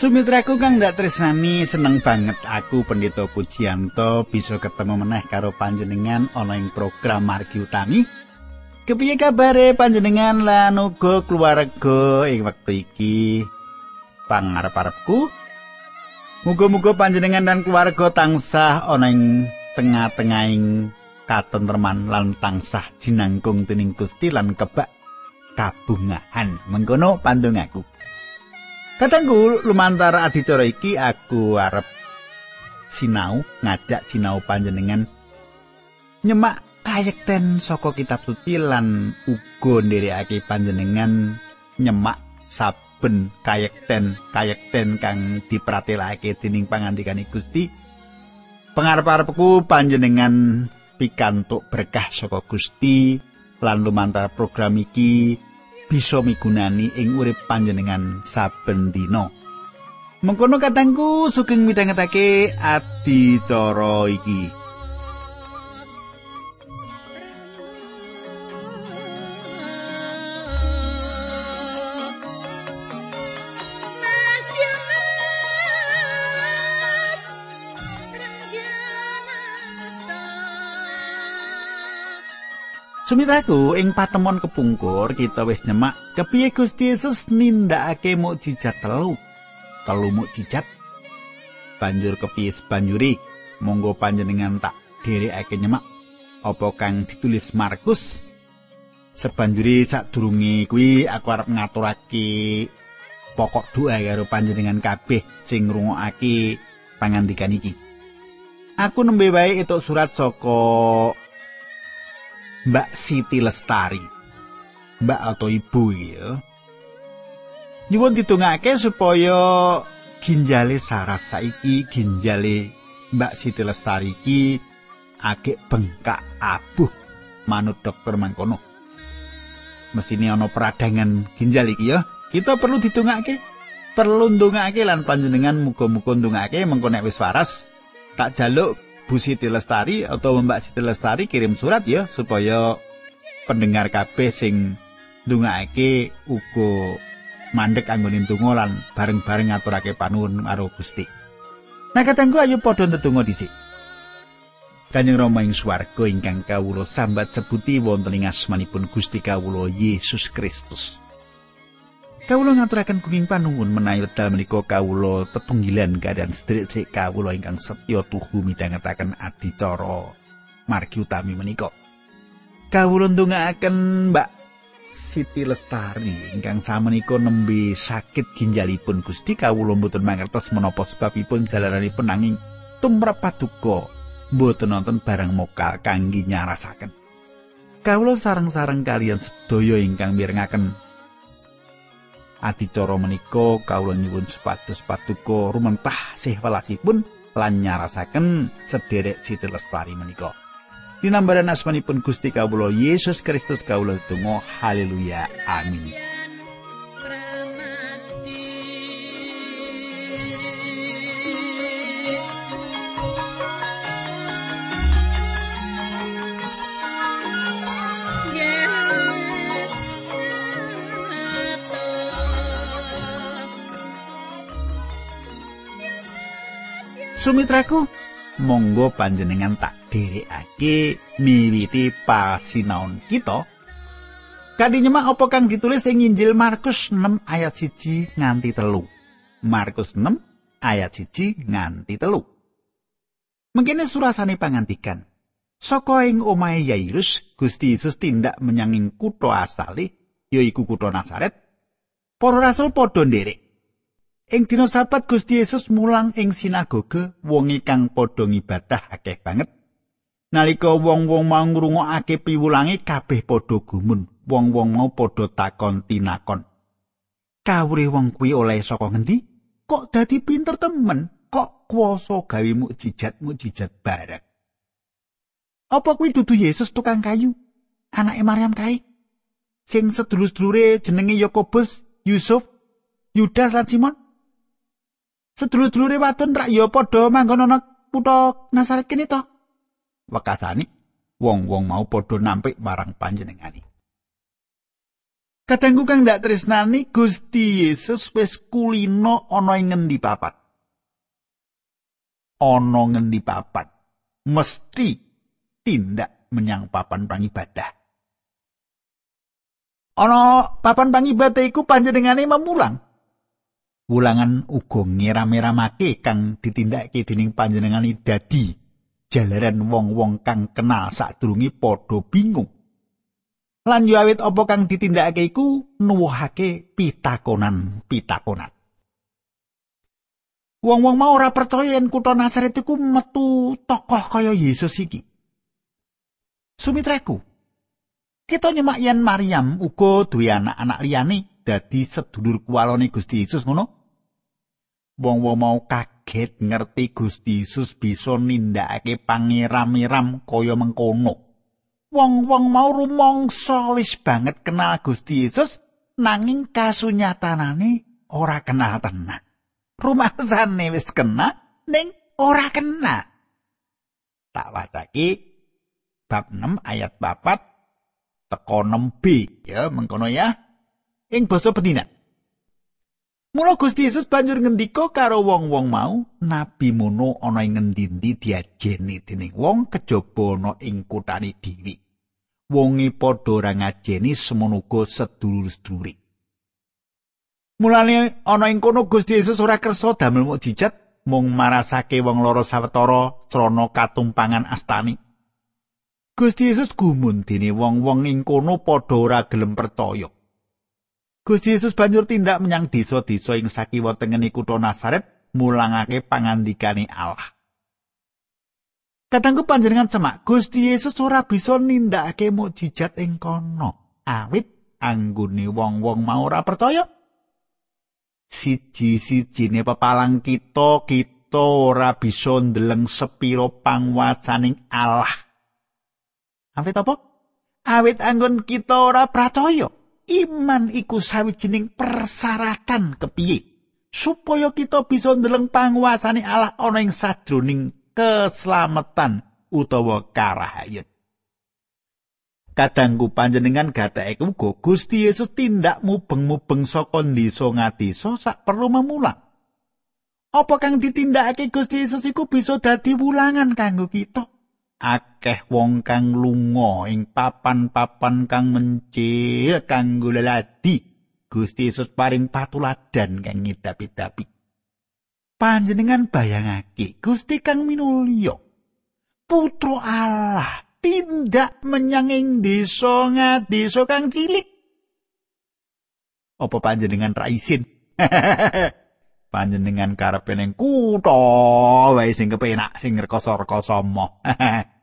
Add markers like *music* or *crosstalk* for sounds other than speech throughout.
Sumitraku kang ndak tresnani seneng banget aku Pendeta Pujianto bisa ketemu meneh karo panjenengan ana ing program Margi Utami. Kepiye kabare panjenengan lan uga keluarga ing wektu iki? Pangarep-arepku Muga-muga panjenengan dan keluarga tansah ana ing tengah-tengahing katentreman lan tansah jinangkung dening Gusti lan kebak kabungahan. Mengkono pandung aku. Katengku lumantar adicara iki aku arep sinau ngajak sinau panjenengan nyemak kayekten saka kitab suci lan uga nderekake panjenengan nyemak saben kayekten kayekten kang dipratelake dening pangandikan Gusti. Pangarep-arepku panjenengan pikantuk berkah saka Gusti lan lumantar program iki bisa migunani ing urip panjenengan saben dina. Mengkono katangku sugeng midhangetake adicara iki. Sumitraku ing patemon kepungkur kita wis nyemak kepiye Gusti Yesus nindakake mukjizat telu. Telu mukjizat. Banjur kepiye banjuri monggo panjenengan tak dherekake nyemak apa kang ditulis Markus. Sebanjuri sadurunge kuwi aku arep ngaturake pokok doa karo panjenengan kabeh sing ngrungokake pangandikan iki. Aku nembe wae itu surat saka Mbak Siti Lestari. Mbak atau ibu ya. Nyuwun ditungake supaya ginjale saras saiki ginjale Mbak Siti Lestari iki agek bengkak abuh manut dokter mangkono. Mestine ana peradangan ginjal iki ya. Kita perlu ditungake. Perlu ndongake lan panjenengan muga-muga ndongake mengko nek wis waras tak jaluk Bu Siti Lestari atau Mbak Siti Lestari kirim surat ya supaya pendengar kabeh sing ndongake uga mandek anggone ndonga lan bareng-bareng ngaturake panuwun karo Gusti. Nah katengku ayo padha ndedonga dhisik. Kanjeng Rama ing swarga ingkang kawula sambat sebuti wonten ing asmanipun Gusti kawula Yesus Kristus. Kawula ngaturaken gunging panuwun menawi wekdal menika kawula tetunggilan keadaan sedherek-sedherek kawula ingkang setya tuhu midhangetaken adicara margi utami menika. Kawula ndongaaken Mbak Siti Lestari ingkang samenika nembe sakit ginjalipun Gusti kawula mboten mangertos menapa sebabipun jalaranipun nanging tumrap paduka mboten nonton barang mokal kangge nyarasaken. Kawula sareng-sareng kalian sedaya ingkang mirengaken adicara menika kawula nyuwun supados paduka rumentah sih welasipun lan nyarasaken sederek Siti Lestari menika. Dinambaran asmanipun Gusti kawula Yesus Kristus kawula tunggu haleluya amin. Sumitraku, monggo panjenengan tak dherekake miwiti pasinaon kita. Kadi nyemak apa kang ditulis ing Injil Markus 6 ayat 1 nganti telu. Markus 6 ayat 1 nganti telu. Mengkene surasane pangantikan. Saka ing omahe Yairus, Gusti Yesus tindak menyang ing kutha asale, yaiku kutha Nazaret. Para rasul padha nderek Ing dina Sabat Gusti Yesus mulang ing sinagoge, wong kang padha ngibadah akeh banget. Nalika wong-wong mau ngrungokake piwulange kabeh padha gumun, wong-wong mau padha takon tinakon. Kawure wong kuwi oleh saka ngendi? Kok dadi pinter temen? Kok kuwasa gawe mukjizat-mukjizat bareng? Apa kuwi dudu Yesus tukang kayu? Anake Maryam kae? Sing sedulur-sedulure jenenge Yakobus, Yusuf, Yudas lan Simon? Sedulur-dulure wadon rak ya padha manggon ana kutha Nasaret kene to. Wekasane wong-wong mau padha nampik marang panjenengane. Kadangku kang ndak tresnani Gusti Yesus wis kulino ana ing ngendi papat. Ana ngendi papat. Mesti tindak menyang papan pangibadah. Ana papan pangibadah iku panjenengane memulang. Wulangan uga ngeram-eramake kang ditindakake dening panjenengane dadi jalaran wong-wong kang kenal sadurunge padha bingung. Lan yo awit apa kang ditindakake iku nuwuhake pitakonan-pitakonan. Wong-wong mau ora percaya yen kutha Nazaret iku metu tokoh kaya Yesus iki. Sumitraku, kita nyemak yen Maryam uga duwe anak-anak liyane dadi sedulur kuwalone Gusti Yesus ngono. Wong-wong mau kaget ngerti Gusti Yesus bisa nindakake pangeram-eram kaya mengkono. wong-wong mau rumangsa wis banget kenal Gusti Yesus nanging kasunyatanane ora kenal tenan. Rumangsane wis kena ning ora kena. Tak wacaki bab 6 ayat 4 teko 6b ya mengkono ya ing basa pedinan. Mula Gusti Yesus banjur ngendika karo wong-wong mau, nabi mono ana ing ngendi-endi diajeni dening wong kejaba ana ing kutane dhewe. Wonge padha ora ngajeni semono uga sedulur-sedulure. Mulane ana ing kono Gusti Yesus ora kersa damel mukjizat mung marasake wong loro sawetara crana katumpangan astani. Gusti Yesus gumun dene wong-wong ing kono padha ora gelem percaya. Gusti Yesus banjur tindak menyang desa-desa ing sakiwa tengene kutha Nazaret mulangake pangandikane Allah. Katanggu panjenengan semak, Gusti Yesus ora bisa nindakake mukjizat ing kono. Awit anggone wong-wong mau ora percaya. Siji-sijine pepalang kita, kita ora bisa ndeleng sepiro pangwacaning Allah. Awit apa? Awit anggon kita ora percaya. Iman iku sawijining persyaratan kepiye supaya kita bisa ndeleng panguasane Allah ana ing sajroning keselamatan utawa karahayut. Kadangku panjenengan gathake uga Gusti Yesus tindak mubeng-mubeng saka desa ngadesa sak perlu memulang. Apa kang ditindakake Gusti Yesus iku bisa dadi wulangan kanggo kita? Akeh wong kang lunga ing papan-papan kang mencil kanggo leladi. Gusti Yesus paring patuladan kang ngidapi-dapi. Panjenengan bayangake Gusti kang minulya putra Allah tindak menyang ing desa ngadesa kang cilik. Apa panjenengan ra isin? *laughs* Panjenengan karepe ning kutha wae sing kepenak sing rekoso-rekoso mo. *laughs*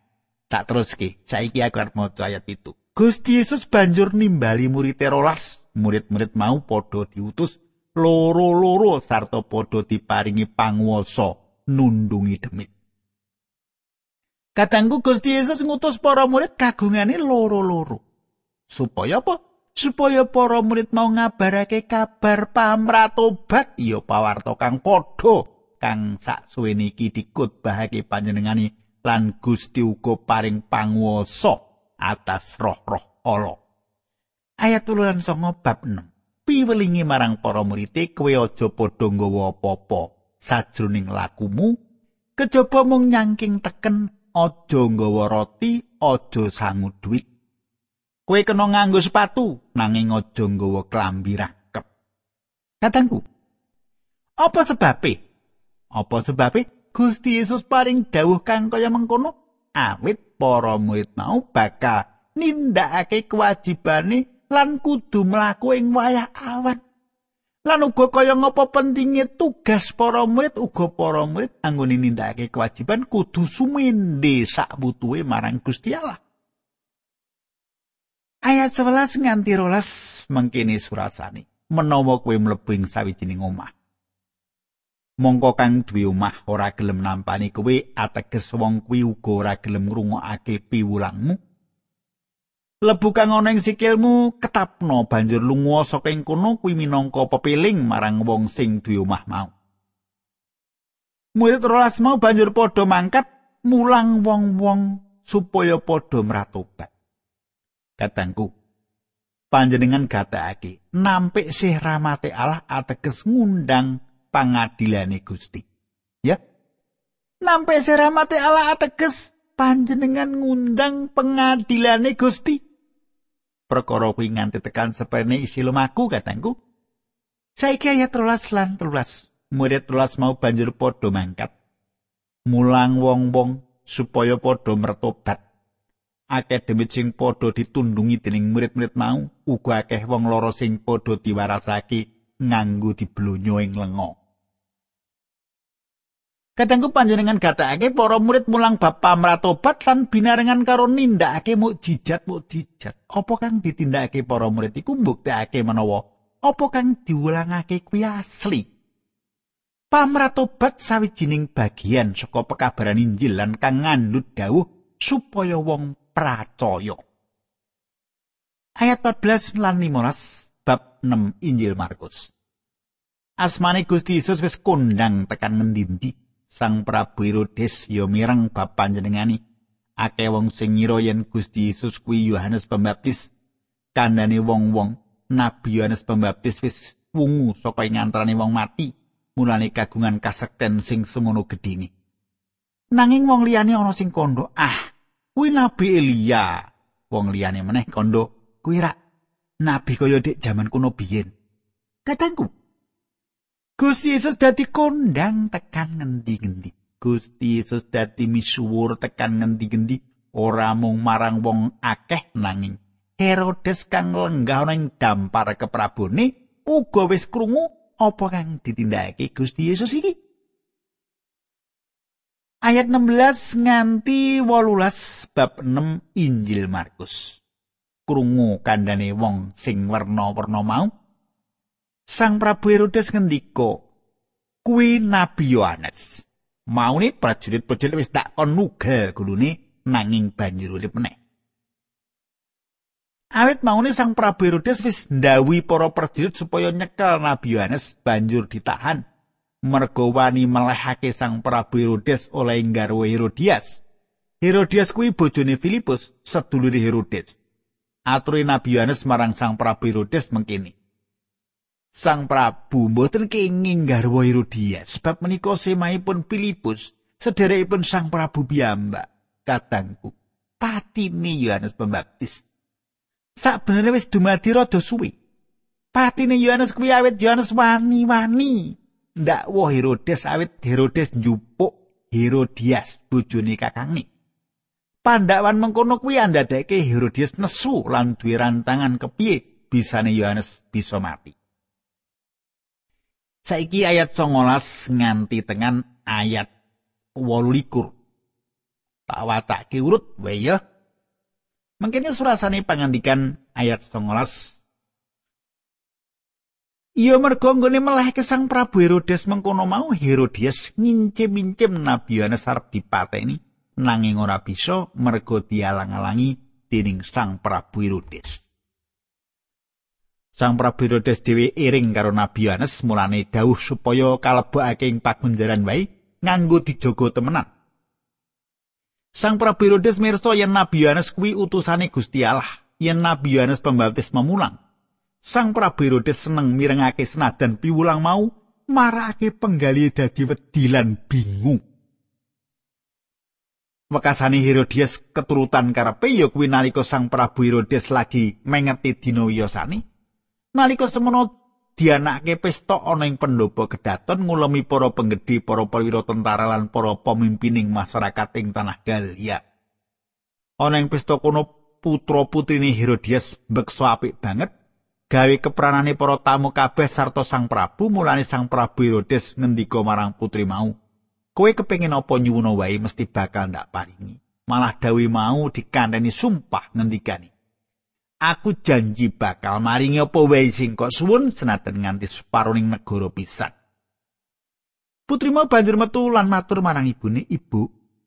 tak terus ki, saiki aku arep maca ayat itu. Gusti Yesus banjur nimbali murid rolas, murid-murid mau padha diutus loro-loro sarta padha diparingi panguwasa nundungi demit. Katanggu Gusti Yesus ngutus para murid kagungane loro-loro. Supaya apa? supaya para murid mau ngabarake kabar pamratobat ya pawarta kang padha kang saksuwene iki dikutbahake panjenengani lan Gusti uga paring panguwasa atas roh-roh ala. Ayat 3 songo bab 6. Piwelingi marang para murid kowe aja padha nggawa apa-apa sajroning lakumu kejaba mung nyangking teken aja nggawa roti aja sangu duit Kowe kena nganggo sepatu nanging aja nggawa klambi rakep. Katangku. Apa sebabe? Apa sebabe Gusti Yesus paring dawuh kang kaya mengkono? Awit para murid mau bakal nindakake kewajibane lan kudu mlaku ing wayah awan. Lan uga kaya ngapa pentinge tugas para murid uga para murid anggone nindakake kewajiban kudu sumende sak butuhe marang Gusti Allah. Ayat 11 nganti 12 mengkini surasane. Menawa kowe mlebu ing sawijining omah. Mongko kang duwe omah ora gelem nampani kowe ateges wong kuwi uga ora gelem ngrungokake piwulangmu. Lebu kang ana ing sikilmu ketapno banjur lunga saka ing kono kuwi minangka pepiling marang wong sing duwe omah mau. Murid rolas mau banjur padha mangkat mulang wong-wong supaya padha mratobat. katangku. panjenengan gatekake nampik sih rahmate Allah ateges ngundang pangadilane Gusti. Ya. Nampik sih rahmate Allah ateges panjenengan ngundang pengadilane Gusti. Perkara kuwi nganti tekan sepene isi lumaku katangku. Saiki ayat 13 lan 13. Murid 13 mau banjur padha mangkat. Mulang wong-wong supaya padha mertobat. akeh demit sing padha ditundungi dening murid-murid mau uga akeh wong loro sing padha diwarasake nganggo diblonyo ing lenga Katengku panjenengan gatekake para murid mulang bab pamratobat lan binarengan karo nindakake mukjizat mukjizat. Apa kang ditindakake para murid iku mbuktekake menawa apa kang diwulangake kuwi asli. Pamratobat sawijining bagian saka pekabaran Injil lan kang ngandhut dawuh supaya wong pracaya. Ayat 14 lan 15 bab 6 Injil Markus. Asmane Gusti Yesus wis kondang tekan ngendi Sang Prabu Herodes ya mireng bab panjenengani. Akeh wong sing ngira yen Gusti Yesus kuwi Yohanes Pembaptis. Kandhane wong-wong Nabi Yohanes Pembaptis wis wungu saka ing wong mati. Mulane kagungan kasekten sing semono gedhine. Nanging wong liyane ana sing kandha, ah kuwi nabi Elia. Wong liyane meneh kondo kuwi rak nabi kaya dik jaman kuno biyen. Katangku. Gusti Yesus dadi kondang tekan ngendi-ngendi. Gusti Yesus dadi misuwur tekan ngendi-ngendi ora mung marang wong akeh nanging Herodes kang lenggah ana ing dampar keprabone uga wis krungu apa kang ditindakake Gusti Yesus iki. ayat 16 nganti 18 bab 6 Injil Markus. Krungu kandhane wong sing werna-werna mau. Sang Prabu Herodes ngendika, "Kuwi Nabi Yohanes." Maune prajurit-prajurit wis tak kon nugel gulune nanging banjur urip meneh. Awit maune Sang Prabu Herodes wis ndawuhi para prajurit supaya nyekel Nabi Yohanes banjur ditahan. merga wani melehake sang Prabu Herodes oleh garwa Herodias. Herodias kuwi bojone Filipus, sedulure Herodes. Aturi Nabi Yohanes marang sang Prabu Herodes mengkini. Sang Prabu mboten kenging garwa Herodias, sebab menika semahipun Filipus, sederekipun sang Prabu piyambak. Katangku, patine Yohanes Pembaptis. Sak bener wis dumadi rada suwi. Patine Yohanes kuwi awit Yohanes wani-wani ndakwa Herodes awit Herodes njupuk Herodias bojone kakange. Pandhawan mengkono kuwi andadake Herodias nesu lan duwe rantangan kepiye bisane Yohanes bisa mati. Saiki ayat 19 nganti tengan ayat 28. Tak wacake urut wae ya. Mangkene surasane pangandikan ayat 19 Iya mergo nggone melehke Sang Prabu Herodes mengkono mau Herodias ngincim-incim Nabi Yohanes arep dipateni nanging ora bisa mergo dialang-alangi dening Sang Prabu Herodes. Sang Prabu Herodes dhewe iring karo Nabi Yohanes mulane dawuh supaya kalebokake ing pagunjaran wae nganggo dijogo temenan. Sang Prabu Herodes mirsa yen Nabi Yohanes kuwi utusane Gusti Allah, yen Nabi Yohanes Pembaptis memulang. Sang Prabu Herodes seneng mirengake senadan piwulang mau marake penggali dadi wedilan bingung. Wekasane Herodias keturutan karepe ya kuwi nalika Sang Prabu Herodes lagi mengeti dina wiyosane. Nalika semono dianake pesta ana ing pendopo kedaton ngulemi para penggede, para perwira tentara lan para pemimpining masyarakat ing tanah Galia. Ana ing pesta kono putra-putrine Herodias beksa apik banget gawe kepranane para tamu kabeh sarta Sang Prabu mulane Sang Prabu Herodes ngendika marang putri mau kowe kepengin apa nyuwuna wae mesti bakal ndak paringi malah dawi mau dikandani sumpah ngendikani aku janji bakal maringi apa wae sing kok suwun senajan nganti separuning negara pisan Putri mau banjur metu lan matur marang ibune, "Ibu,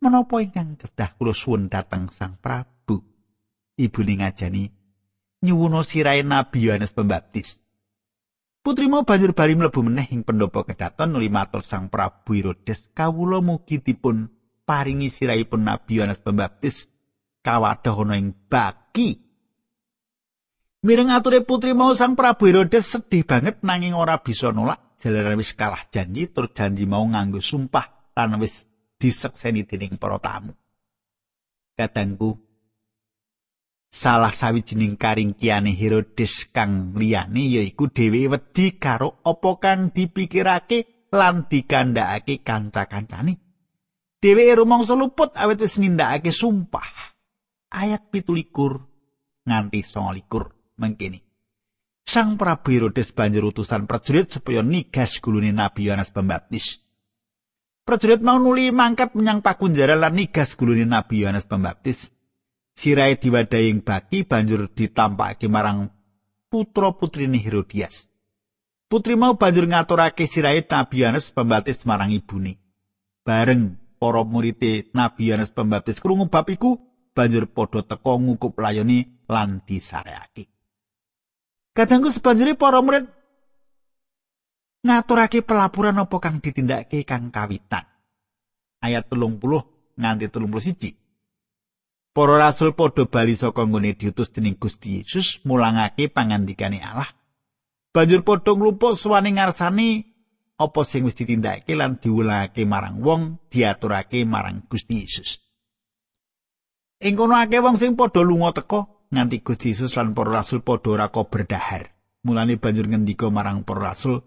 menapa ingkang kedah kula suwun dhateng Sang Prabu?" Ibune ngajani, nyuwuna sirahe Nabi Yohanes Pembaptis. Putri mau banjur bali mlebu meneh ing pendopo kedaton nuli matur Sang Prabu Herodes kawula mugi dipun paringi sirahipun Nabi Yohanes Pembaptis kawadah ana ing baki. Mireng ature putri mau Sang Prabu Herodes sedih banget nanging ora bisa nolak jalaran wis kalah janji tur janji mau nganggo sumpah lan wis disekseni dening para tamu. Kadangku salah sawijining karingkiane Herodes kang liyane yaiku dhewe wedi karo apa kang dipikirake lan dikandhakake kanca-kancane. Dheweke rumangsa luput awit wis nindakake sumpah. Ayat 17 nganti 29. Mengkini. Sang Prabu Herodes banjur utusan prajurit supaya nigas gulune Nabi Yohanes Pembaptis. Prajurit mau nuli mangkat menyang pakunjaran lan nigas gulune Nabi Yohanes Pembaptis. Sirai diwadahi ing baki banjur ditampakake marang putra putrine Herodias. Putri mau banjur ngaturake sirai Nabi Yohanes Pembaptis marang ibune. Bareng para murid Nabi Yohanes Pembaptis krungu bab iku banjur padha teka ngukup layoni lan disareake. Kadangku sebanjuri para murid ngaturake pelaporan apa kang ditindakake kang kawitan. Ayat 30 nganti 31. Para rasul padha bali saka nggone diutus dening Gusti Yesus mulangake pangandikane Allah. Banjur padha nglumpuk suwane ngarsane apa sing wis ditindakake lan diwulangake marang wong diaturake marang Gusti Yesus. Ing kono akeh wong sing padha lunga teka nganti Gusti Yesus lan para rasul padha ora berdahar. Mulane banjur ngendika marang para rasul,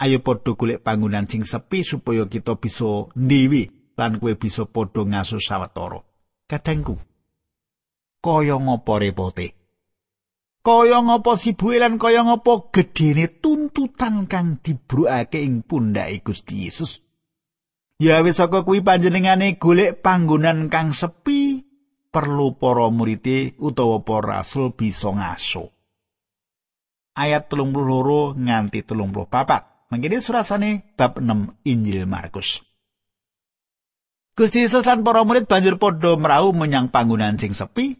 "Ayo padha golek panggonan sing sepi supaya kita bisa ndiwi lan kowe bisa padha ngaso sawetara." Kadangku, kaya ngapa repote? Kaya ngapa sibuke lan kaya ngapa gedene tuntutan kang dibrukake ing pundhake Gusti Yesus? Ya wis saka kuwi panjenengane golek panggonan kang sepi perlu para murite utawa para rasul bisa ngaso. Ayat 32 nganti 34. Mangkene surasane bab 6 Injil Markus. Gusti Yesus lan para murid banjur padha mrau menyang panggonan sing sepi,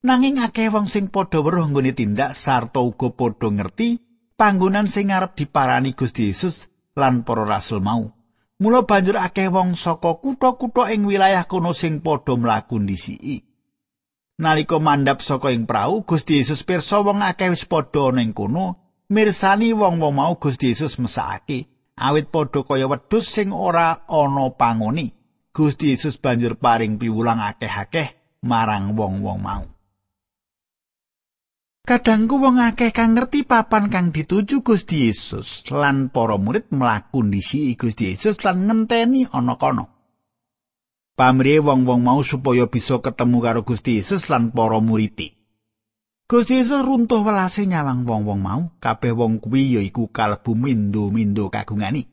nanging akeh wong sing padha weruh nggone tindak sarta uga padha ngerti panggonan sing arep diparani Gusti Yesus lan para rasul mau. Mula banjur akeh wong saka kutha-kutha ing wilayah kono sing padha mlaku ndisiki. Nalika mandhap saka ing prau, Gusti Yesus pirsa wong akeh wis padha ana ing kono, mirsani wong-wong mau Gusti Yesus mesake, awit padha kaya wedhus sing ora ana pangoni. Gusti Yesus banjur paring piwulang akeh-akeh marang wong-wong mau. Kadangku wong akeh kang ngerti papan kang dituju Gusti Yesus lan para murid mlaku ndisi Gusti Yesus lan ngenteni ana kono. Pamrihe wong-wong mau supaya bisa ketemu karo Gusti Yesus lan para murid. Gusti Yesus runtuh welase nyawang wong-wong mau, kabeh wong kuwi yaiku kalbu mindo-mindo kagungani.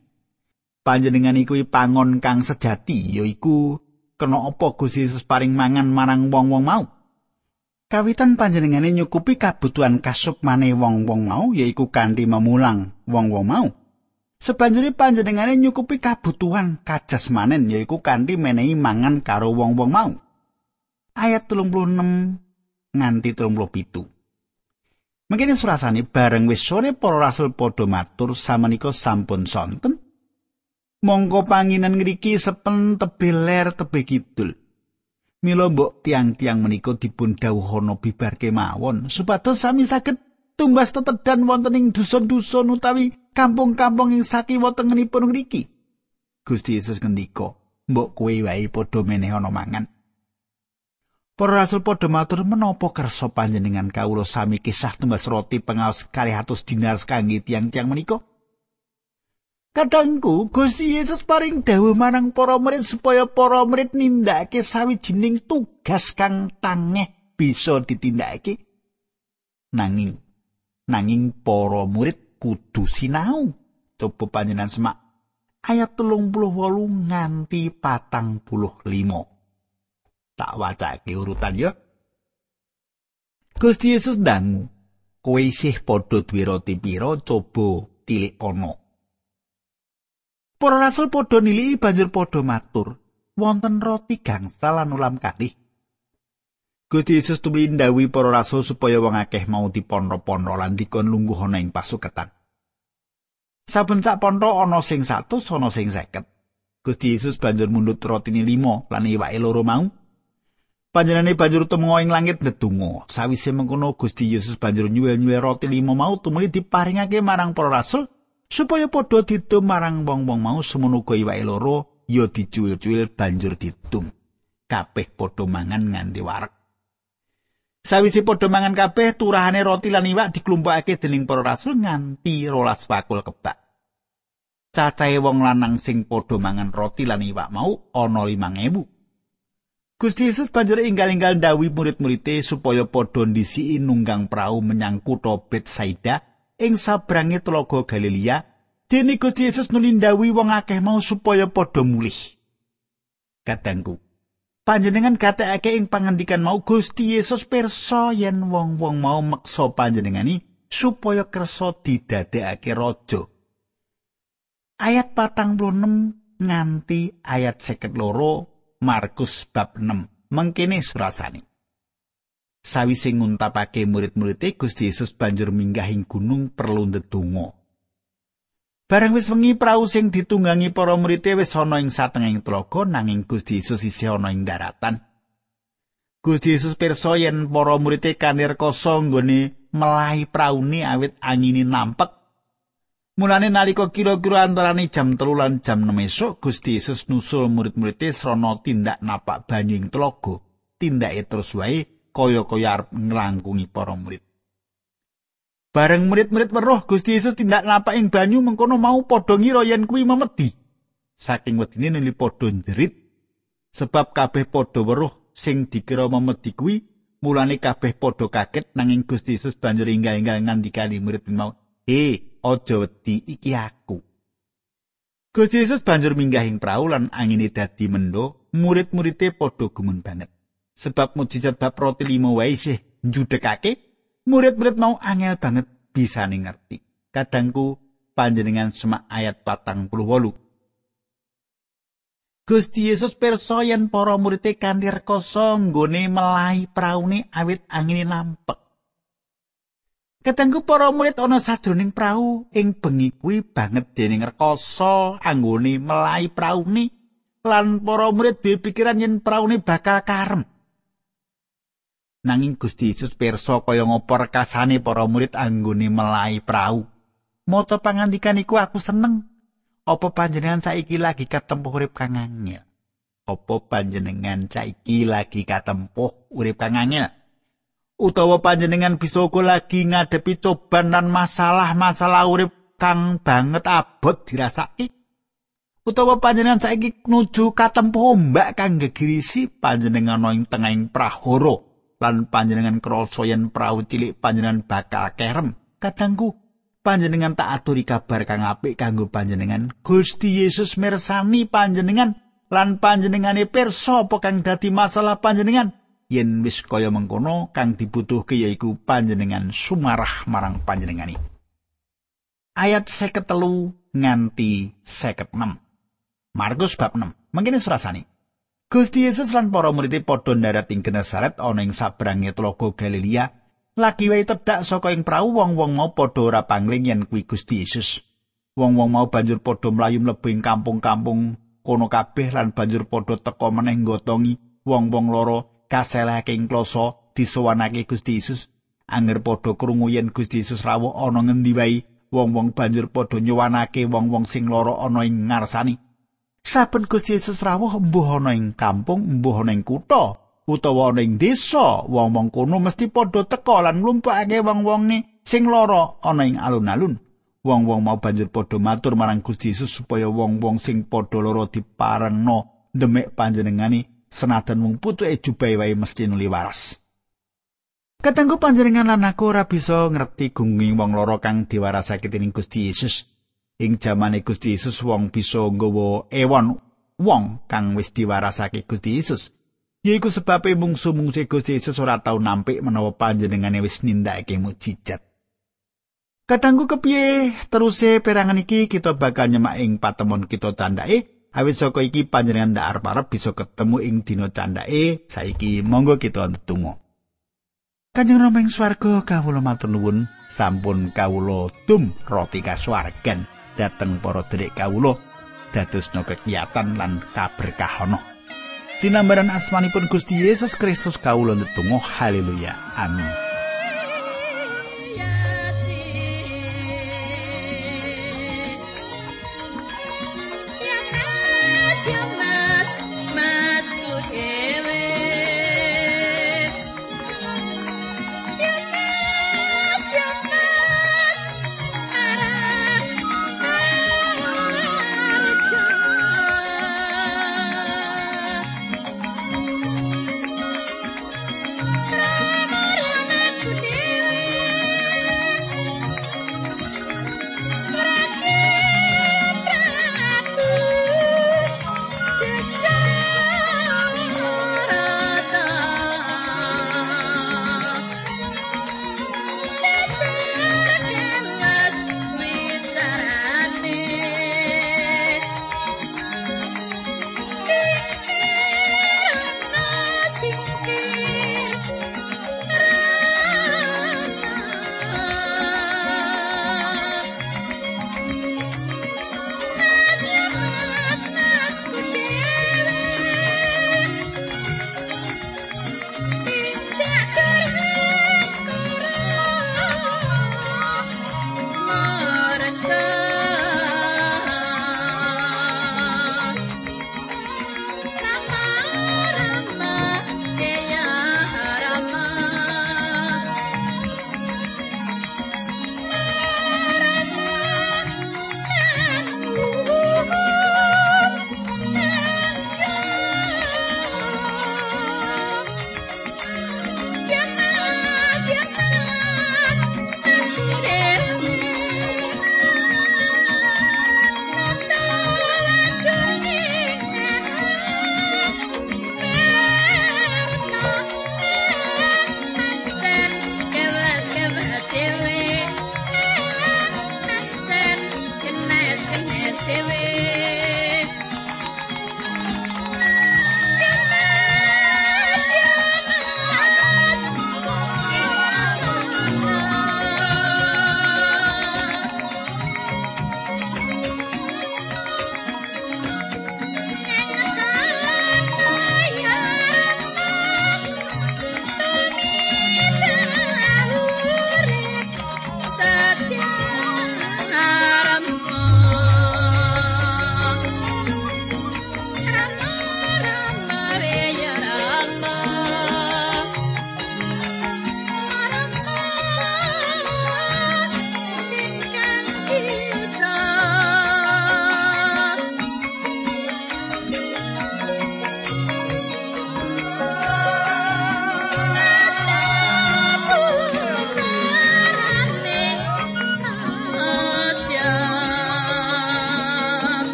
Panjenengan iku pangon kang sejati yaiku kena apa Gusti Yesus paring mangan marang wong-wong mau. Kawitan panjenengane nyukupi kabutuhan kasup maneh wong-wong mau yaiku kanthi memulang wong-wong mau. Sebanjuri panjenengane nyukupi kabutuhan kajasmanen yaiku kanthi menehi mangan karo wong-wong mau. Ayat 36 nganti 37. Mengkene surasane bareng wis sore para rasul padha matur samenika sampun sonten. Mongko panginan ngriki sepen tebih ler tebih kidul. Mila mbok tiang-tiang menika dipun dawuhana bibar kemawon supados sami saged tumbas tetedan wonten ing dusun-dusun utawi kampung-kampung ing sakiwa tengenipun ngriki. Gusti Yesus ngendika, "Mbok kowe wae padha meneh ana mangan." Para rasul padha matur menapa kersa panjenengan kawula sami kisah tumbas roti pengaos kali atus dinar kangge tiang-tiang menika? Kadangku Gusti Yesus paring dawuh marang para murid supaya para murid nindakake sawijining tugas kang tangeh bisa ditindakake. Nanging nanging para murid kudu sinau. Coba panjenengan semak ayat telung puluh wolu nganti patang puluh limo. Tak wacake urutan ya. Gusti Yesus dangu, kowe isih padha duwe roti pira coba tilik ana. Para rasul padha niliki banjur padha matur, wonten roti gangsal lan ulam kalih. Gusti Yesus tumindh ndhawuhi para rasul supaya wong akeh mau dipondo-pondo lan dikon lungguh ana ing pasuketan. Saben sak pontho ana sing 100 ana sing 50. Gusti Yesus banjur mundhut rotine 5 lan iwake loro mau. Panjenengane banjur tumeka ing langit ndedonga. Sawise mengkono Gusti Yesus banjur nyuwel-nyuwel roti lima mau tumuli diparingake marang para rasul supaya padha didum marang wong-wong mau semono iwake loro ya dicuil-cuil banjur didum. Kabeh padha mangan nganti warek. Sawise padha mangan kabeh, turahane roti lan iwak diklumpukake dening para rasul nganti rolas bakul kebak. Cacahe wong lanang sing padha mangan roti lan iwak mau ana 5000. Gusti Yesus banjur inggal-inggal ndawi murid-muride supaya padha ndisiki nunggang prau menyang kutha Betsaida ing sabrange telaga Galilea. Dene Gusti Yesus nuli ndawi wong akeh mau supaya padha mulih. Kadangku, panjenengan gatekake ing pangandikan mau Gusti Yesus pirsa yen wong-wong mau meksa panjenengani supaya kersa didadekake raja. Ayat patang puluh nganti ayat seket loro Markus bab 6 mengkene surasane. Sawise nguntapake murid-muride Gusti Yesus banjur minggahing gunung perlu ndedonga. Bareng wis wengi prau sing ditunggangi para murid wis ana ing satengahing tlaga nanging Gusti Yesus isih ana ing daratan. Gusti Yesus pirsa yen para murid kanir koso nggone melahi praune awit angine nampek. Mulane nalika kira-kira antarane jam telu lan jam 6 esuk Gusti Yesus nusul murid-muride srana tindak napak banyu ing tlaga. Tindake terus wae kaya-kaya arep nglangkungi para murid. Bareng murid-murid weruh Gusti Yesus tindak napak ing banyu mengkono mau padha ngira yen kuwi memedi. Saking wedine nuli padha njerit sebab kabeh padha weruh sing dikira memedi kuwi mulane kabeh padha kaget nanging Gusti Yesus banjur inggal-inggal ngandikani murid mau, "Eh, aja wedi iki aku." Gusti Yesus banjur minggahing prau lan angine dadi mendo, murid-muride padha gumun banget. Sebab mujizat bab roti limo wae sih njudekake murid-murid mau angel banget bisa ngerti. Kadangku panjenengan semak ayat patang puluh wolu. Gusti Yesus perso yen para murid kanthi rekoso nggone melahi praune awit angin nampek. Kadangku para murid ana sajroning prau ing bengi kuwi banget dening rekoso anggone melahi praune lan para murid pikiran yen praune bakal karem. Nanging Gusti Yesus pirsa kaya ngopo rekasane para murid anggone melahi prau. Moto pangandikan iku aku seneng. Apa panjenengan saiki lagi katempuh urip kang angel? Apa panjenengan saiki lagi katempuh urip kang angel? Utawa panjenengan bisa uga lagi ngadepi coban dan masalah-masalah urip kang banget abot dirasaki? Utawa panjenengan saiki nuju katempuh ombak kang gegirisi panjenengan ing tengahing prahara lan panjenengan krasa yen prau cilik panjenengan bakal kerem. Kadangku panjenengan tak aturi kabar kang apik kanggo panjenengan. Gusti Yesus mirsani panjenengan. Lan panjenengane pirsa apa kang dadi masalah panjenengan? Yen wis kaya mengkono kang dibutuhke yaiku panjenengan sumarah marang panjenengani. Ayat 53 nganti 56 Markus bab 6 mengkene surasane Gusti Yesus lan para murid padha ndarat ing Genesaret ana ing sabrange tlaga Galilea. Lagi wae tedhak saka ing prau wong-wong mau padha ora pangling yen kuwi Gusti Yesus. Wong-wong mau banjur padha mlayu mlebu ing kampung-kampung kono kabeh lan banjur padha teka meneh nggotongi wong-wong loro kaselehake ing kloso disowanake Gusti Yesus. Anger padha krungu yen Gusti Yesus rawuh ana ngendi wae, wong-wong banjur padha nyowanake wong-wong sing loro ana ing ngarsani. Saben Gusti Yesus rawuh mbuh ana ing kampung, mbuh ana ing kutha, utawa ana ing desa, wong-wong mesti padha teka lan nglumpukake wong-wonge sing lara ana ing alun-alun. Wong-wong mau banjur padha matur marang Gusti Yesus supaya wong-wong sing padha lara diparengno demek panjenengani senajan wong putuke jubahe wae mesti nuli waras. Katenggo panjenengan lan aku ora bisa ngerti gunging wong loro kang diwarasake dening Gusti Yesus. Ing jamane Gusti Yesus wong bisa nggawa ewon wong kang wis diwarasake Gusti Yesus. Yaiku sebabe mungsu-mungsu Gusti Yesus ora tau nampik menawa panjenengane wis nindakake mukjizat. Katanggu kepiye teruse perangan iki kita bakal nyemak ing patemon kita candake awit saka iki panjenengan ndak arep-arep bisa ketemu ing dina candake saiki monggo kita ndedonga. Kanjeng Rama ing swarga kawula matur nuwun sampun kawula tum roti kasuwargan. dhateng para dherek kawula dadosna kegiatan lan kaberkahana. Dinambaran asmanipun Gusti Yesus Kristus kawula netunggal haleluya amin